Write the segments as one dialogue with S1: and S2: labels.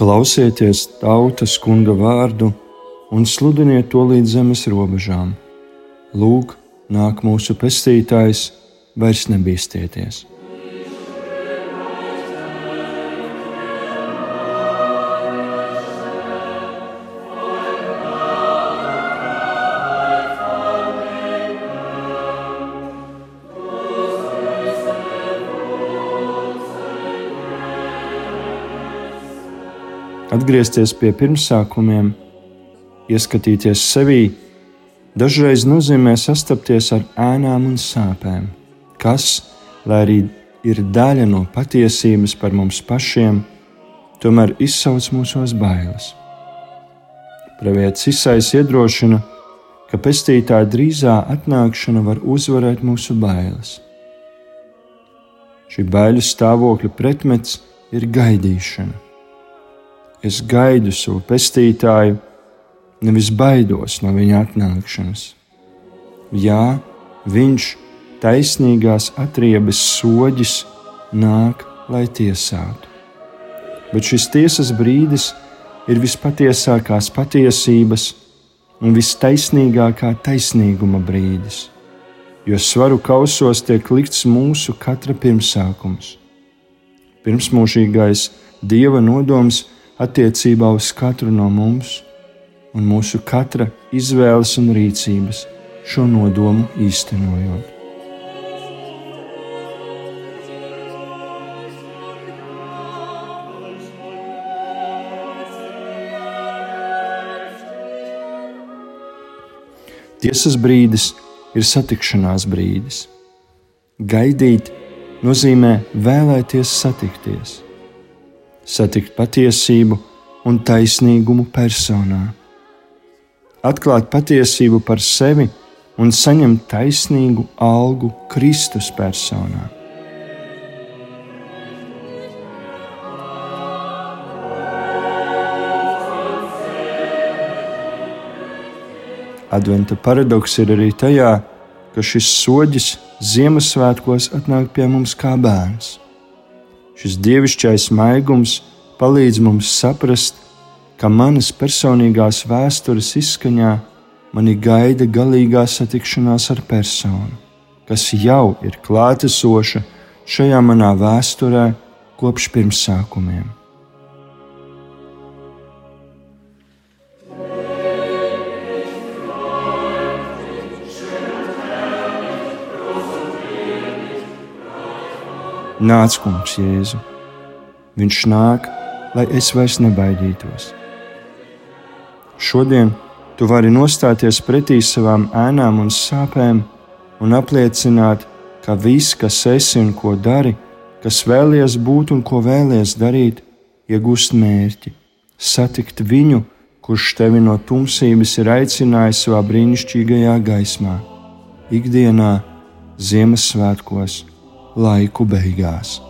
S1: Klausieties tautas kunga vārdu un sludiniet to līdz zemes robežām. Lūk, nāk mūsu pestītājs, vairs nebīsties. Atgriezties pie pirmsākumiem, ieskatīties sevī, dažreiz nozīmē sastapties ar ēnām un sāpēm, kas, lai arī ir daļa no patiesības par mums pašiem, tomēr izsauc mūsos bailes. Pravietis izsais iedrošina, ka pestītāja drīzā atnākšana var uzvarēt mūsu bailes. Šī baiļu stāvokļa pretmets ir gaidīšana es gaidu savu pestītāju, nevis baidos no viņa atnākšanas. Jā, viņš taisnīgās atriebes soģis nāk, lai tiesātu. Bet šis tiesas brīdis ir vispatiesākās patiesības un vistaisnīgākā taisnīguma brīdis, jo svaru kausos tiek likts mūsu katra pirmsākums. Pirmsmūžīgais dieva nodoms ir attiecībā uz katru no mums un mūsu katra izvēles un rīcības šo nodomu īstenojot. Tiesas brīdis ir satikšanās brīdis. Gaidīt nozīmē vēlēties satikties satikt patiesību un taisnīgumu personā, atklāt patiesību par sevi un saņemt taisnīgu algu Kristus personā. Adventa paradoks ir arī tajā, ka šis soģis Ziemassvētkos atnāk pie mums kā bērns. Šis dievišķais maigums palīdz mums saprast, ka manas personīgās vēstures izskaņā mani gaida galīgā satikšanās ar personu, kas jau ir klātesoša šajā manā vēsturē kopš pirmsākumiem. Nāc, kungs, Jēzu! Viņš nāk, lai es vairs nebaidītos. Šodien tu vari nostāties pretī savām ēnām un sāpēm un apliecināt, ka viss, kas esi un ko dari, kas vēlies būt un ko vēlies darīt, iegūst mērķi, satikt viņu, kurš tevi no tumsības ir aicinājis savā brīnišķīgajā gaismā, ikdienā, Ziemassvētkos laico Bergás.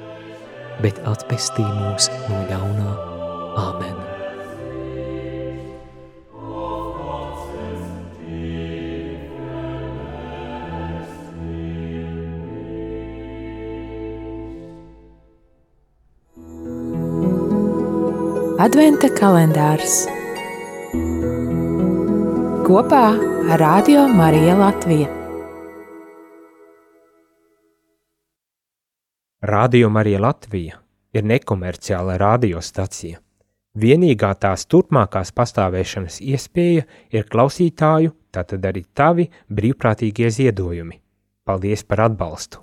S2: bet atpestī mūs no ļaunā. Āmen!
S3: Adventa kalendārs kopā ar Radio Mariju Latviju.
S4: Radio Marija Latvija ir nekomerciāla radiostacija. Vienīgā tās turpmākās pastāvēšanas iespēja ir klausītāju, tātad arī tavi brīvprātīgie ziedojumi. Paldies par atbalstu!